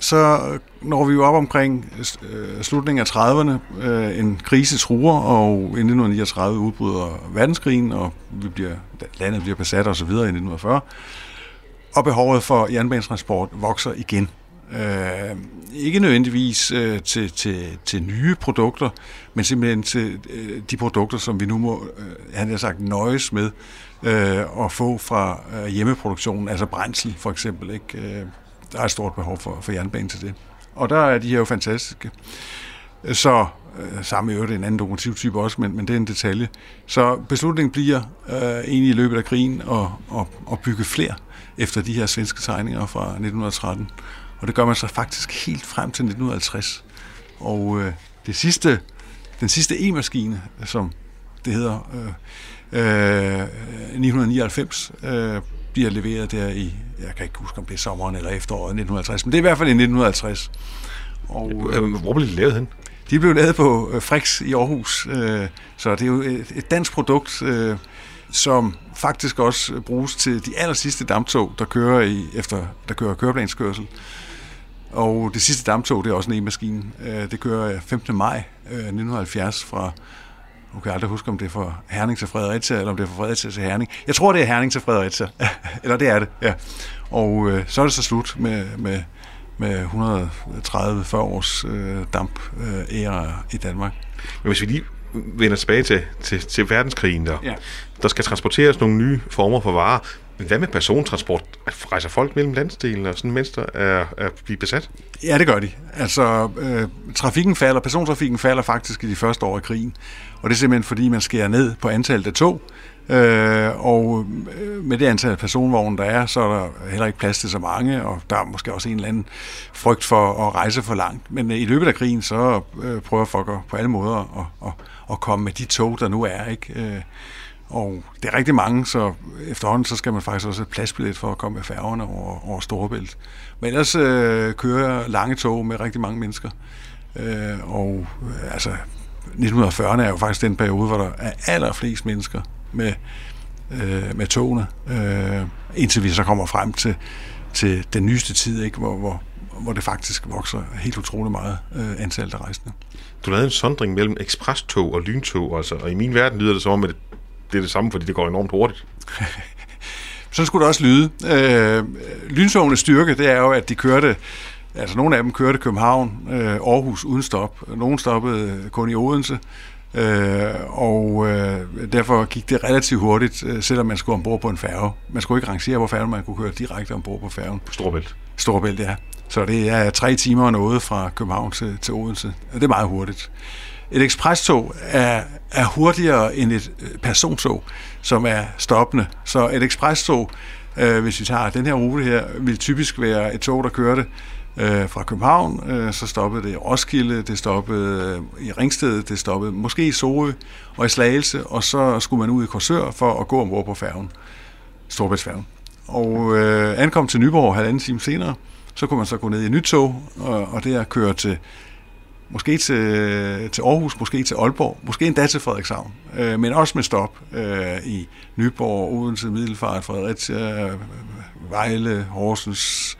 så når vi jo op omkring øh, slutningen af 30'erne, øh, en krise truer, og i 1939 udbryder verdenskrigen, og vi bliver, landet bliver besat osv. i 1940, og behovet for jernbanetransport vokser igen. Øh, ikke nødvendigvis øh, til, til, til nye produkter, men simpelthen til øh, de produkter, som vi nu må, øh, han har sagt, nøjes med øh, at få fra øh, hjemmeproduktionen, altså brændsel for eksempel. Ikke? Øh, der er et stort behov for, for jernbanen til det. Og der er de her jo fantastiske. Så øh, samme øvrigt en anden lokomotivtype også, men, men det er en detalje. Så beslutningen bliver øh, egentlig i løbet af krigen at, at, at bygge flere efter de her svenske tegninger fra 1913. Og det gør man så faktisk helt frem til 1950. Og øh, det sidste, den sidste E-maskine, som det hedder, øh, øh, 999, øh, bliver leveret der i, jeg kan ikke huske, om det er sommeren eller efteråret 1950, men det er i hvert fald i 1950. Og, øh, Hvor blev det lavet hen? De blev lavet på øh, Frix i Aarhus, øh, så det er jo et, dansk produkt, øh, som faktisk også bruges til de aller sidste damptog, der kører i efter der kører køreplanskørsel. Og det sidste damptog, det er også en e-maskine. Øh, det kører 15. maj 1970 øh, fra nu kan jeg aldrig huske, om det er fra Herning til Fredericia, eller om det er fra Fredericia til Herning. Jeg tror, det er Herning til Fredericia. eller det er det, ja. Og øh, så er det så slut med, med, med 130-40 års øh, damp-æra øh, i Danmark. Men hvis vi lige vender tilbage til, til, til verdenskrigen, der, ja. der skal transporteres nogle nye former for varer. Men hvad med persontransport? Rejser folk mellem landsdelene, sådan mens der er, er blive besat? Ja, det gør de. Altså, øh, trafikken falder, persontrafikken falder faktisk i de første år af krigen. Og det er simpelthen fordi, man skærer ned på antallet af tog. Øh, og øh, med det antal personvogne, der er, så er der heller ikke plads til så mange, og der er måske også en eller anden frygt for at rejse for langt. Men øh, i løbet af krigen, så øh, prøver folk på alle måder at, at, at komme med de tog, der nu er. ikke. Øh, og det er rigtig mange, så efterhånden så skal man faktisk også have pladsbillet for at komme med færgerne over, over Storebælt. Men ellers øh, kører lange tog med rigtig mange mennesker. Øh, og øh, altså, 1940'erne er jo faktisk den periode, hvor der er allerflest mennesker med, øh, med togene, øh, indtil vi så kommer frem til, til den nyeste tid, ikke? Hvor, hvor, hvor det faktisk vokser helt utrolig meget øh, antallet af rejsende. Du lavede en sondring mellem eksprestog og lyntog, altså, og i min verden lyder det som om, at det er det samme, fordi det går enormt hurtigt. så skulle det også lyde. Øh, lyntogenes styrke, det er jo, at de kørte Altså nogle af dem kørte København, øh, Aarhus uden stop. Nogle stoppede kun i Odense. Øh, og øh, derfor gik det relativt hurtigt, øh, selvom man skulle ombord på en færge. Man skulle ikke rangere på færgen, man kunne køre direkte ombord på færgen. Storbælt. Storbælt, ja. Så det er tre timer og noget fra København til, til Odense. Det er meget hurtigt. Et ekspresstog er, er hurtigere end et øh, persontog, som er stoppende. Så et ekspresstog, øh, hvis vi tager den her rute her, vil typisk være et tog, der kørte øh, fra København, øh, så stoppede det i Roskilde, det stoppede øh, i Ringsted, det stoppede måske i Sorø og i Slagelse, og så skulle man ud i Korsør for at gå ombord på færgen, Storbritannien. Og øh, ankom til Nyborg halvanden time senere, så kunne man så gå ned i nyt tog, og, og der køre til måske til, til Aarhus, måske til Aalborg, måske endda til Frederikshavn, øh, men også med stop øh, i Nyborg, Odense, Middelfart, Fredericia, Vejle, Horsens,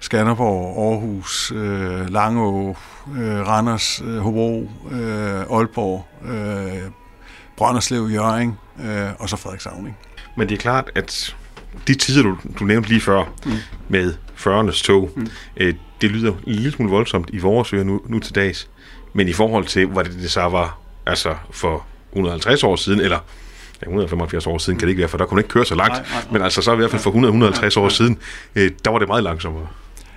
Skanderborg, Aarhus, øh, Langå, øh, Randers, øh, Hobro, øh, Aalborg, øh, Brønderslev, Jørgen øh, og så Frederikshavn. Ikke? Men det er klart, at de tider, du, du nævnte lige før mm. med 40'ernes tog, mm. øh, det lyder en lille smule voldsomt i vores ører nu, nu til dags. Men i forhold til, hvad det, det så var altså for 150 år siden, eller ja, 175 år siden kan det ikke være, for der kunne ikke køre så langt. Nej, nej, nej. Men altså så i hvert fald for 100-150 år siden, øh, der var det meget langsommere.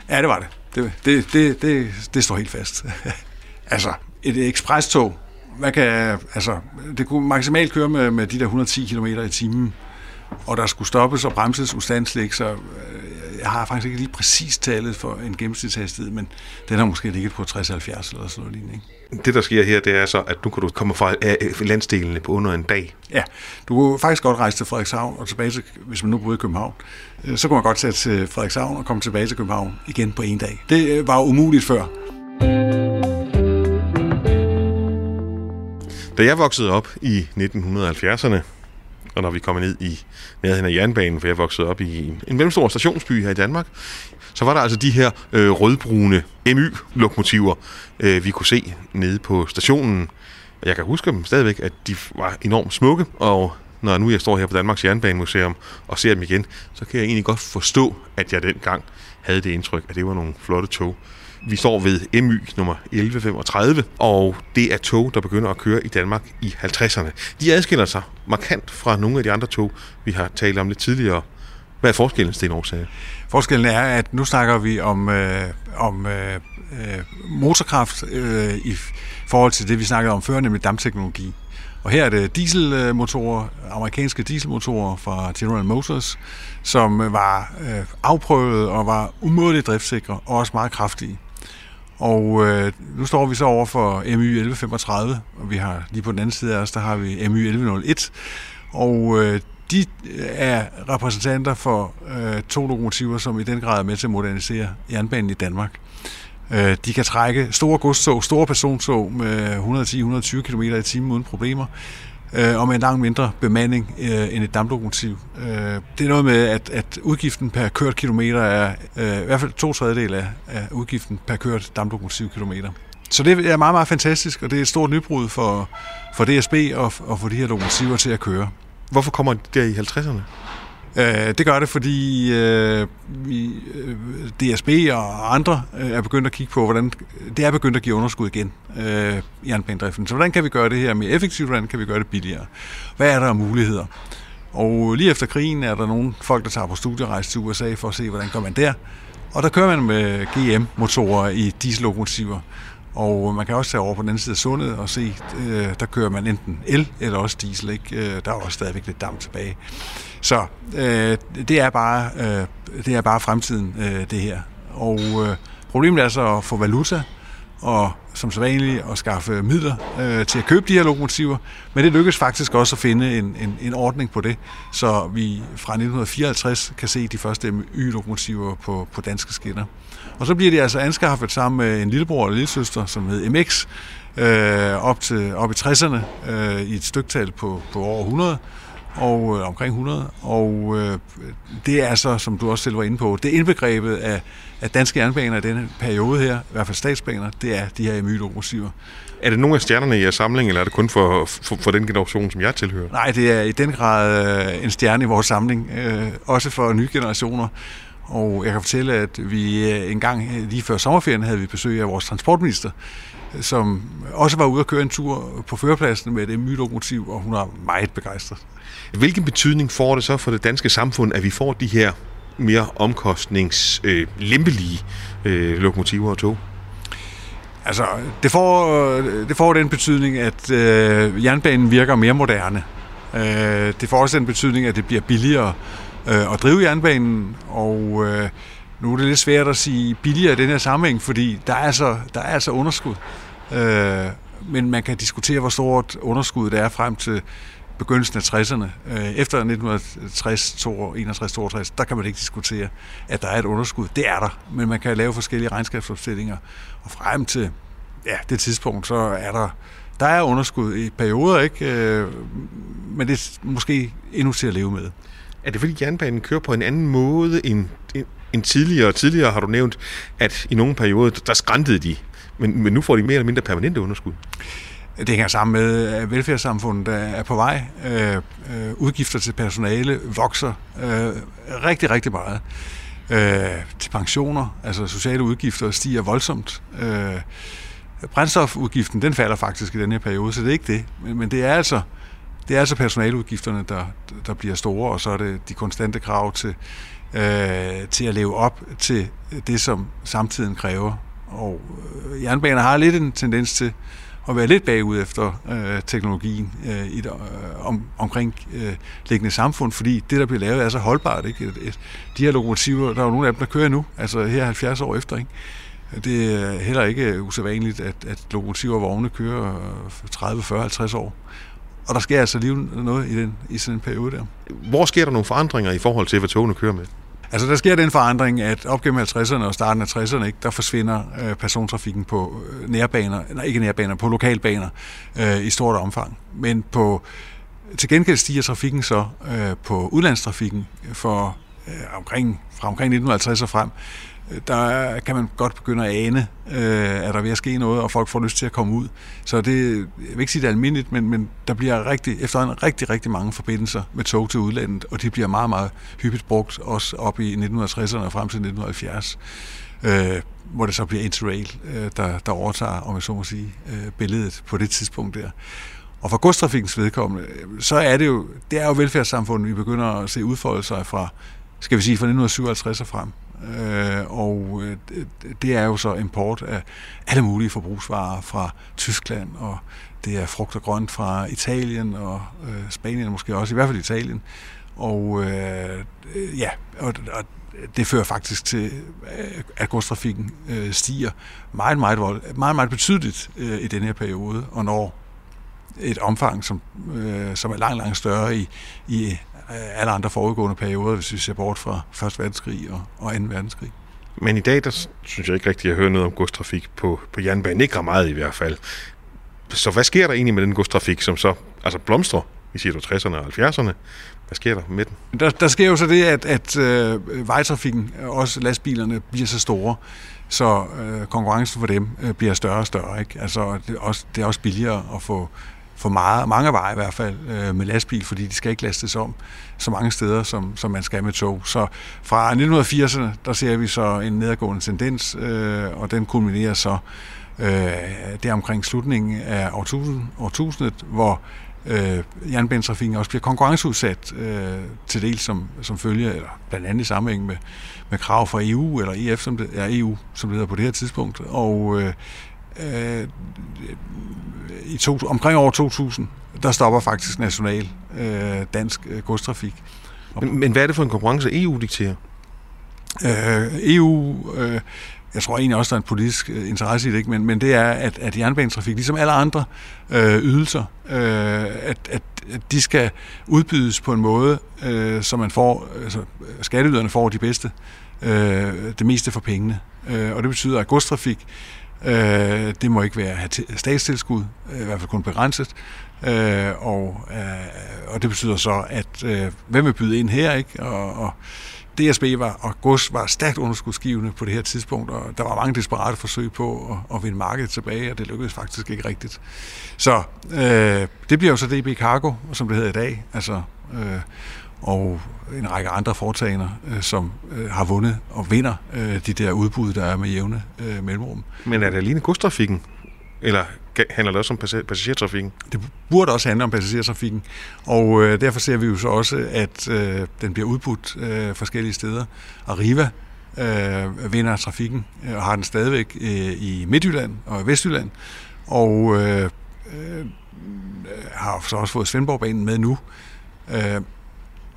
Ja, det var det. Det, det, det, det, det står helt fast. altså, et ekspresstog, man kan, altså, det kunne maksimalt køre med, med de der 110 km i timen, og der skulle stoppes og bremses ustandsligt, så øh, jeg har faktisk ikke lige præcis tallet for en gennemsnitshastighed, men den har måske ligget på 60-70 eller sådan noget lignende. Det, der sker her, det er så, at nu kan du komme fra landsdelene på under en dag. Ja, du kunne faktisk godt rejse til Frederikshavn og tilbage til, hvis man nu boede i København, øh, så kunne man godt tage til Frederikshavn og komme tilbage til København igen på en dag. Det øh, var umuligt før. Da jeg voksede op i 1970'erne, og når vi kommer ned i nærheden af jernbanen, for jeg voksede op i en, en mellemstor stationsby her i Danmark, så var der altså de her øh, rødbrune MY-lokomotiver, øh, vi kunne se nede på stationen. Jeg kan huske dem stadigvæk, at de var enormt smukke, og når nu jeg står her på Danmarks Jernbanemuseum og ser dem igen, så kan jeg egentlig godt forstå, at jeg dengang havde det indtryk, at det var nogle flotte tog. Vi står ved MY nummer 1135, og det er tog, der begynder at køre i Danmark i 50'erne. De adskiller sig markant fra nogle af de andre tog, vi har talt om lidt tidligere. Hvad er forskellen, Sten Aarhus? Forskellen er, at nu snakker vi om, øh, om øh, øh motorkraft øh, i forhold til det, vi snakkede om før, nemlig dampteknologi. Og her er det dieselmotorer, amerikanske dieselmotorer fra General Motors, som var øh, afprøvet og var umådeligt driftsikre og også meget kraftige. Og øh, nu står vi så over for MY 1135, og vi har lige på den anden side af os, der har vi MY 1101. Og øh, de øh, er repræsentanter for øh, to lokomotiver, som i den grad er med til at modernisere jernbanen i Danmark. Øh, de kan trække store godstog, store persontog med 110-120 km i timen uden problemer, øh, og med en langt mindre bemanding øh, end et damplokomotiv. Øh, det er noget med, at, at udgiften per kørt kilometer er øh, i hvert fald to tredjedel af, af udgiften per kørt damplokomotivkilometer. Så det er meget, meget fantastisk, og det er et stort nybrud for, for DSB og, og for de her lokomotiver til at køre. Hvorfor kommer det der i 50'erne? Øh, det gør det, fordi øh, vi, øh, DSB og andre øh, er begyndt at kigge på, hvordan det er begyndt at give underskud igen øh, i jernbanedriften. Så hvordan kan vi gøre det her mere effektivt, hvordan kan vi gøre det billigere? Hvad er der af muligheder? Og lige efter krigen er der nogle folk, der tager på studierejse til USA for at se, hvordan gør man der. Og der kører man med GM-motorer i diesellokomotiver. Og man kan også tage over på den anden side af sundet og se, øh, der kører man enten el eller også diesel. Ikke? Øh, der er også stadigvæk lidt damp tilbage. Så øh, det, er bare, øh, det er bare fremtiden, øh, det her. Og øh, problemet er så at få valuta, og som så vanligt at skaffe midler øh, til at købe de her lokomotiver. Men det lykkedes faktisk også at finde en, en, en ordning på det, så vi fra 1954 kan se de første Y-lokomotiver på, på danske skinner. Og så bliver de altså anskaffet sammen med en lillebror og lillesøster, som hed MX, øh, op, til, op i 60'erne øh, i et styktal på, på over 100 og øh, omkring 100, og øh, det er så, som du også selv var inde på, det indbegrebet af, af danske jernbaner i denne periode her, i hvert fald statsbaner, det er de her mylokomotiver. Er det nogle af stjernerne i jeres samling, eller er det kun for, for, for den generation, som jeg tilhører? Nej, det er i den grad øh, en stjerne i vores samling, øh, også for nye generationer. Og jeg kan fortælle, at vi øh, en gang lige før sommerferien havde vi besøg af vores transportminister, som også var ude at køre en tur på førerpladsen med et MY-lokomotiv, og hun var meget begejstret. Hvilken betydning får det så for det danske samfund, at vi får de her mere omkostningslempelige øh, øh, lokomotiver og tog? Altså, det får, det får den betydning, at øh, jernbanen virker mere moderne. Øh, det får også den betydning, at det bliver billigere øh, at drive jernbanen, og øh, nu er det lidt svært at sige billigere i den her sammenhæng, fordi der er altså, der er altså underskud. Øh, men man kan diskutere, hvor stort underskud det er frem til begyndelsen af 60'erne. Øh, efter 1960, 61, 62, der kan man ikke diskutere, at der er et underskud. Det er der, men man kan lave forskellige regnskabsopstillinger. Og frem til ja, det tidspunkt, så er der der er underskud i perioder, ikke? Øh, men det er måske endnu til at leve med. Er det fordi jernbanen kører på en anden måde end, end tidligere? Tidligere har du nævnt, at i nogle perioder, der skræntede de, men, men nu får de mere eller mindre permanente underskud. Det hænger sammen med, at velfærdssamfundet er på vej. Øh, øh, udgifter til personale vokser øh, rigtig, rigtig meget. Øh, til pensioner, altså sociale udgifter, stiger voldsomt. Øh, brændstofudgiften, den falder faktisk i den her periode, så det er ikke det. Men, men det er altså det er altså personaleudgifterne, der, der bliver store, og så er det de konstante krav til, øh, til at leve op til det, som samtiden kræver. Og øh, jernbaner har lidt en tendens til at være lidt bagud efter øh, teknologien øh, i et øh, om, omkring øh, liggende samfund, fordi det, der bliver lavet, er så holdbart. Ikke? Et, et, de her lokomotiver, der er jo nogle af dem, der kører nu, altså her 70 år efter. Ikke? Det er heller ikke usædvanligt, at, at lokomotiver og vogne kører 30, 40, 50 år. Og der sker altså lige noget i, den, i sådan en periode der. Hvor sker der nogle forandringer i forhold til, hvad togene kører med? Altså der sker den forandring, at op gennem 50'erne og starten af 60'erne, ikke, der forsvinder øh, persontrafikken på øh, nærbaner, nej ikke nærbaner, på lokalbaner øh, i stort omfang. Men på, til gengæld stiger trafikken så øh, på udlandstrafikken for øh, omkring, fra omkring 1950 og frem der kan man godt begynde at ane, øh, at der er ved at ske noget, og folk får lyst til at komme ud. Så det, jeg vil ikke sige, det er almindeligt, men, men der bliver rigtig, efterhånden rigtig, rigtig mange forbindelser med tog til udlandet, og de bliver meget, meget hyppigt brugt, også op i 1960'erne og frem til 1970, øh, hvor det så bliver Interrail, øh, der, der overtager, om jeg så må sige, øh, billedet på det tidspunkt der. Og for godstrafikens vedkommende, så er det jo, det er jo velfærdssamfundet, vi begynder at se udfolde sig fra, skal vi sige, fra 1957 og frem. Øh, og øh, det er jo så import af alle mulige forbrugsvarer fra Tyskland, og det er frugt og grønt fra Italien og øh, Spanien måske også, i hvert fald Italien. Og øh, ja, og, og det fører faktisk til, øh, at godstrafikken øh, stiger meget, meget, vold, meget, meget betydeligt øh, i den her periode, og når et omfang, som, øh, som er langt, langt større i, i alle andre foregående perioder, hvis vi ser bort fra 1. verdenskrig og, og 2. verdenskrig. Men i dag, der synes jeg ikke rigtigt, at jeg hører noget om godstrafik på, på jernbanen. Ikke meget i hvert fald. Så hvad sker der egentlig med den godstrafik, som så altså blomstrer i siger du 60'erne og 70'erne? Hvad sker der med den? Der, der sker jo så det, at, at øh, vejtrafikken, også lastbilerne, bliver så store, så øh, konkurrencen for dem øh, bliver større og større. Ikke? Altså, det, er også, det er også billigere at få for meget, mange veje i hvert fald øh, med lastbil, fordi de skal ikke lastes om så mange steder, som, som man skal med tog. Så fra 1980'erne, der ser vi så en nedadgående tendens, øh, og den kulminerer så øh, der omkring slutningen af årtusind, årtusindet, hvor øh, jernbanetrafikken også bliver konkurrenceudsat øh, til del som, som følge, eller blandt andet i sammenhæng med, med krav fra EU, eller EF, som det er EU, som det hedder på det her tidspunkt. Og øh, øh, i to, omkring år 2000, der stopper faktisk national øh, dansk øh, godstrafik. Men, men hvad er det for en konkurrence, EU dikterer? Øh, EU, øh, jeg tror egentlig også, der er en politisk øh, interesse i det, ikke? Men, men det er, at, at jernbanetrafik, ligesom alle andre øh, ydelser, øh, at, at, at de skal udbydes på en måde, øh, så man får, altså, skatteyderne får de bedste, øh, det meste for pengene. Øh, og det betyder, at godstrafik Øh, det må ikke være have statstilskud, øh, i hvert fald kun begrænset. Øh, og, øh, og det betyder så, at øh, hvem vil byde ind her, ikke? Og, og DSB var, og gods var stærkt underskudsgivende på det her tidspunkt, og der var mange desperate forsøg på at, at vinde markedet tilbage, og det lykkedes faktisk ikke rigtigt. Så øh, det bliver jo så DB Cargo, som det hedder i dag, altså, øh, og en række andre foretagender, øh, som øh, har vundet og vinder øh, de der udbud, der er med jævne øh, mellemrum. Men er det alene godstrafikken, eller handler det også om passagertrafikken? Det burde også handle om passagertrafikken, og øh, derfor ser vi jo så også, at øh, den bliver udbudt øh, forskellige steder. Arriva øh, vinder trafikken og har den stadigvæk øh, i Midtjylland og Vestjylland, og øh, øh, har så også fået Svendborgbanen med nu. Øh,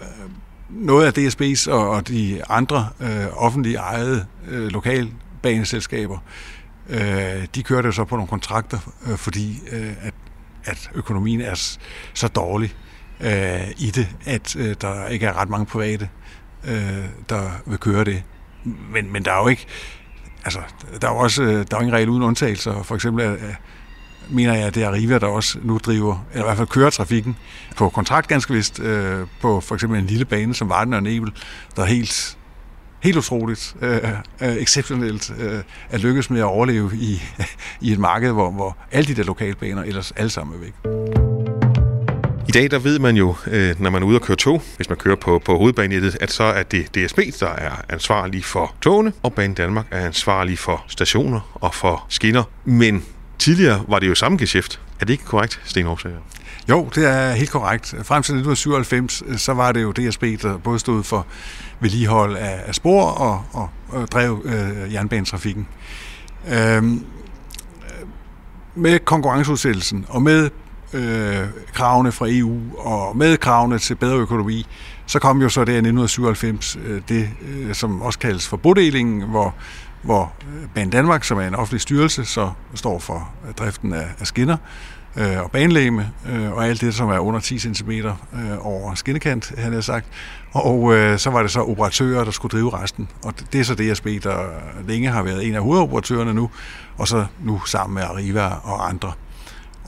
Øh, noget af DSB's og, og de andre øh, offentlige ejede øh, lokalbaneselskaber, øh, de kørte jo så på nogle kontrakter, øh, fordi øh, at, at økonomien er så dårlig øh, i det, at øh, der ikke er ret mange private, øh, der vil køre det. Men, men der er jo ikke, altså, der er jo også, øh, der er jo ingen regel uden undtagelser. For eksempel er, mener jeg, at det er Arriva, der også nu driver, eller i hvert fald kører trafikken på kontrakt ganske vist, øh, på for eksempel en lille bane som Varden og Nebel, der er helt, helt utroligt, øh, øh, exceptionelt øh, at lykkes med at overleve i, i et marked, hvor, hvor alle de der lokalbaner ellers alle sammen er væk. I dag der ved man jo, øh, når man er ude og køre tog, hvis man kører på, på hovedbanenettet, at så er det DSB, der er ansvarlig for togene, og Banen Danmark er ansvarlig for stationer og for skinner. Men Tidligere var det jo samme geschæft. Er det ikke korrekt, Sten Aarhusager? Jo, det er helt korrekt. Frem til 1997, øh, så var det jo DSB, der både stod for vedligehold af, af spor og, og, og drev øh, jernbanetrafikken. Øhm, øh, med konkurrenceudsættelsen og med øh, kravene fra EU og med kravene til bedre økonomi, så kom jo så der i 1997 øh, det, øh, som også kaldes for bodelingen, hvor hvor øh, Ban Danmark, som er en offentlig styrelse, så står for øh, driften af, af skinner øh, og banelæme, øh, og alt det, som er under 10 cm øh, over skinnekant, han har sagt. Og øh, så var det så operatører, der skulle drive resten. Og det er så DSB, der længe har været en af hovedoperatørerne nu, og så nu sammen med Arriva og andre.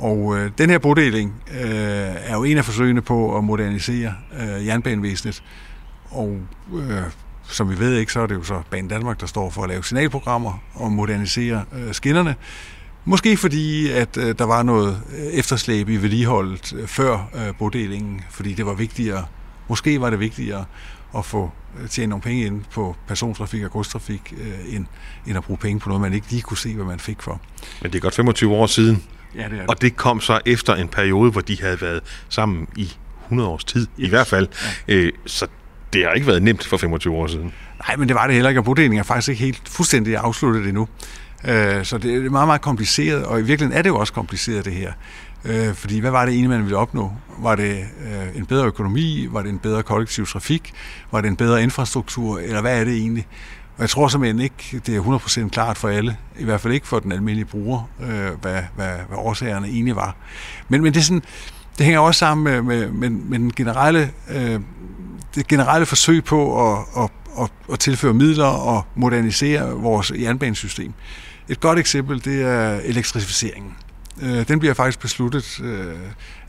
Og øh, den her bodeling øh, er jo en af forsøgene på at modernisere øh, jernbanevæsenet, og øh, som vi ved ikke, så er det jo så Banen Danmark, der står for at lave signalprogrammer og modernisere øh, skinnerne. Måske fordi, at øh, der var noget øh, efterslæb i vedligeholdet øh, før øh, bodelingen, fordi det var vigtigere, måske var det vigtigere at få øh, tjene nogle penge ind på persontrafik og godstrafik, øh, end, end at bruge penge på noget, man ikke lige kunne se, hvad man fik for. Men det er godt 25 år siden, Ja, det er det. og det kom så efter en periode, hvor de havde været sammen i 100 års tid, yes. i hvert fald. Ja. Øh, så det har ikke været nemt for 25 år siden. Nej, men det var det heller ikke, og bodelingen er faktisk ikke helt fuldstændig afsluttet endnu. Øh, så det er meget, meget kompliceret, og i virkeligheden er det jo også kompliceret, det her. Øh, fordi hvad var det egentlig, man ville opnå? Var det øh, en bedre økonomi? Var det en bedre kollektiv trafik? Var det en bedre infrastruktur? Eller hvad er det egentlig? Og jeg tror simpelthen ikke, det er 100% klart for alle, i hvert fald ikke for den almindelige bruger, øh, hvad, hvad, hvad årsagerne egentlig var. Men, men det, er sådan, det hænger også sammen med, med, med, med den generelle, øh, det generelle forsøg på at, at, at, at tilføre midler og modernisere vores jernbanesystem. Et godt eksempel, det er elektrificeringen. Øh, den bliver faktisk besluttet øh,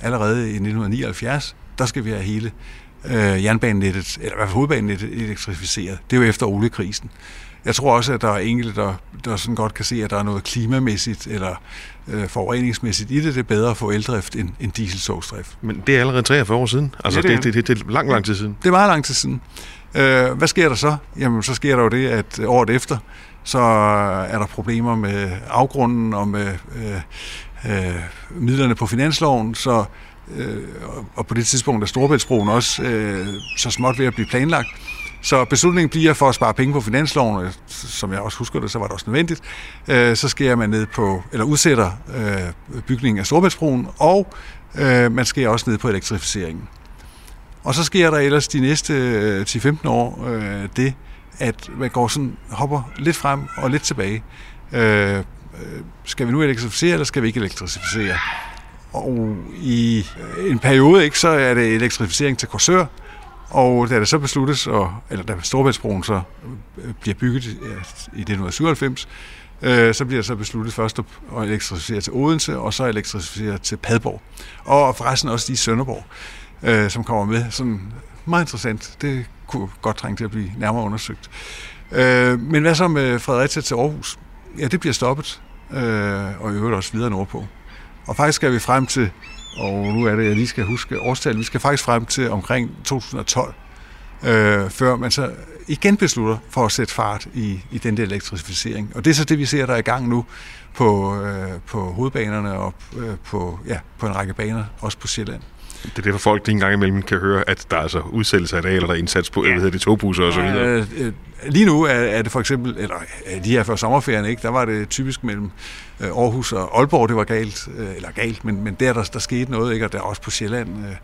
allerede i 1979. Der skal vi have hele øh, jernbanenettet, eller i hvert fald hovedbanenettet elektrificeret. Det er jo efter oliekrisen. Jeg tror også, at der er enkelte, der, der sådan godt kan se, at der er noget klimamæssigt eller øh, forureningsmæssigt i det. Det er bedre at få eldrift end, end dieselsogsdrift. Men det er allerede 43 år siden. Altså, Ja, det det, er det, det, det er lang, lang tid siden. Det er meget lang tid siden. Øh, hvad sker der så? Jamen, så sker der jo det, at året efter, så er der problemer med afgrunden og med øh, øh, midlerne på finansloven, så øh, og på det tidspunkt er Storebæltsbroen også øh, så småt ved at blive planlagt. Så beslutningen bliver for at spare penge på finansloven, og som jeg også husker det, så var det også nødvendigt, øh, så skærer man ned på, eller udsætter øh, bygningen af Storebæltsbroen, og øh, man skærer også ned på elektrificeringen. Og så sker der ellers de næste øh, 10-15 år øh, det, at man går sådan, hopper lidt frem og lidt tilbage. Øh, øh skal vi nu elektrificere, eller skal vi ikke elektrificere? Og i øh, en periode, ikke, så er det elektrificering til Korsør, og da det så besluttes, og, eller da Storbæltsbroen så øh, bliver bygget øh, i 1997, øh, så bliver det så besluttet først at elektrificere til Odense, og så elektrificere til Padborg. Og forresten også lige Sønderborg, øh, som kommer med. Sådan meget interessant. Det kunne godt trænge til at blive nærmere undersøgt. Øh, men hvad så med Fredericia til Aarhus? Ja, det bliver stoppet, øh, og i øvrigt også videre nordpå. Og faktisk skal vi frem til, og nu er det, jeg lige skal huske årstallet, vi skal faktisk frem til omkring 2012, øh, før man så igen beslutter for at sætte fart i, i den der elektrificering. Og det er så det, vi ser, der er i gang nu på, øh, på hovedbanerne og øh, på, ja, på en række baner, også på Sjælland. Det er derfor folk lige en gang imellem kan høre, at der er altså udsættelse af arealer, der er indsats på, ja. hvad hedder det, togbusser og så videre. Øh, øh, lige nu er, er det for eksempel, eller øh, lige her før sommerferien, ikke, der var det typisk mellem øh, Aarhus og Aalborg, det var galt, eller galt, men, men der, der, der skete noget, ikke, og der er også på Sjælland øh,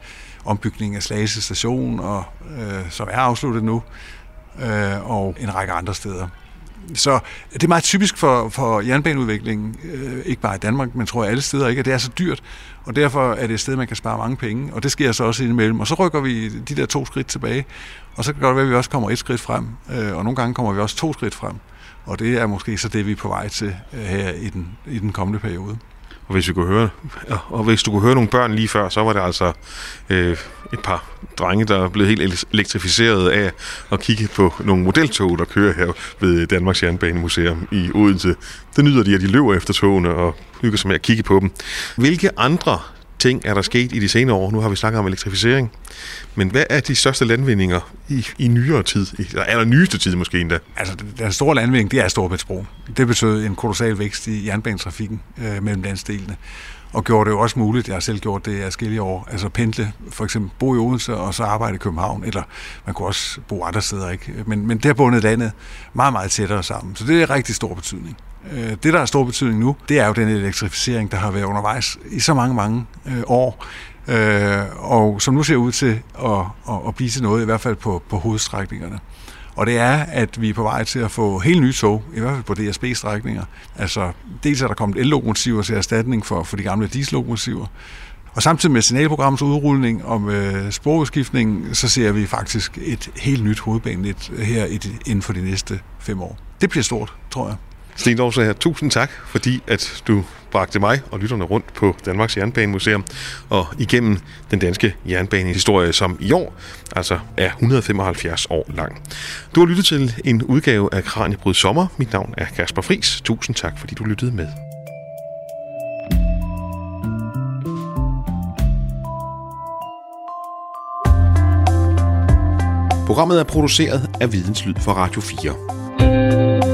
ombygning af Slagelse station, og, øh, som er afsluttet nu, øh, og en række andre steder. Så det er meget typisk for, for jernbaneudviklingen, øh, ikke bare i Danmark, men tror jeg alle steder, ikke? at det er så dyrt, og derfor er det et sted, man kan spare mange penge, og det sker så også indimellem. Og så rykker vi de der to skridt tilbage, og så kan det godt være, at vi også kommer et skridt frem, øh, og nogle gange kommer vi også to skridt frem. Og det er måske så det, vi er på vej til øh, her i den, i den kommende periode. Og hvis, vi kunne høre, ja, og hvis du kunne høre nogle børn lige før, så var det altså øh, et par drenge, der er blevet helt elektrificeret af at kigge på nogle modeltog, der kører her ved Danmarks Jernbanemuseum i Odense. Det nyder de, at de løber efter togene og hygger sig med at kigge på dem. Hvilke andre ting er der sket i de senere år? Nu har vi snakket om elektrificering. Men hvad er de største landvindinger i, i nyere tid? Eller aller nyeste tid måske endda? Altså, den store landvinding, det er Storebæltsbro. Det betød en kolossal vækst i jernbanetrafikken øh, mellem landsdelene, og gjorde det jo også muligt, jeg har selv gjort det i forskellige år, altså pendle, for eksempel bo i Odense og så arbejde i København, eller man kunne også bo andre steder, ikke? Men, men det har bundet landet meget, meget tættere sammen, så det er rigtig stor betydning. Øh, det, der har stor betydning nu, det er jo den elektrificering, der har været undervejs i så mange, mange øh, år, øh, og som nu ser ud til at, at, at blive til noget, i hvert fald på, på hovedstrækningerne. Og det er, at vi er på vej til at få helt nye tog, i hvert fald på DSB-strækninger. Altså, dels er der kommet el-lokomotiver til erstatning for, for de gamle diesellokomotiver, og samtidig med signalprogrammets udrulning og med sporudskiftningen, så ser vi faktisk et helt nyt hovedbanenet her i inden for de næste fem år. Det bliver stort, tror jeg. Sten Dorsager, tusind tak, fordi at du bragte mig og lytterne rundt på Danmarks Jernbanemuseum og igennem den danske jernbanehistorie, som i år altså er 175 år lang. Du har lyttet til en udgave af Kranjebryd Sommer. Mit navn er Kasper Fris. Tusind tak, fordi du lyttede med. Programmet er produceret af Videnslyd for Radio 4.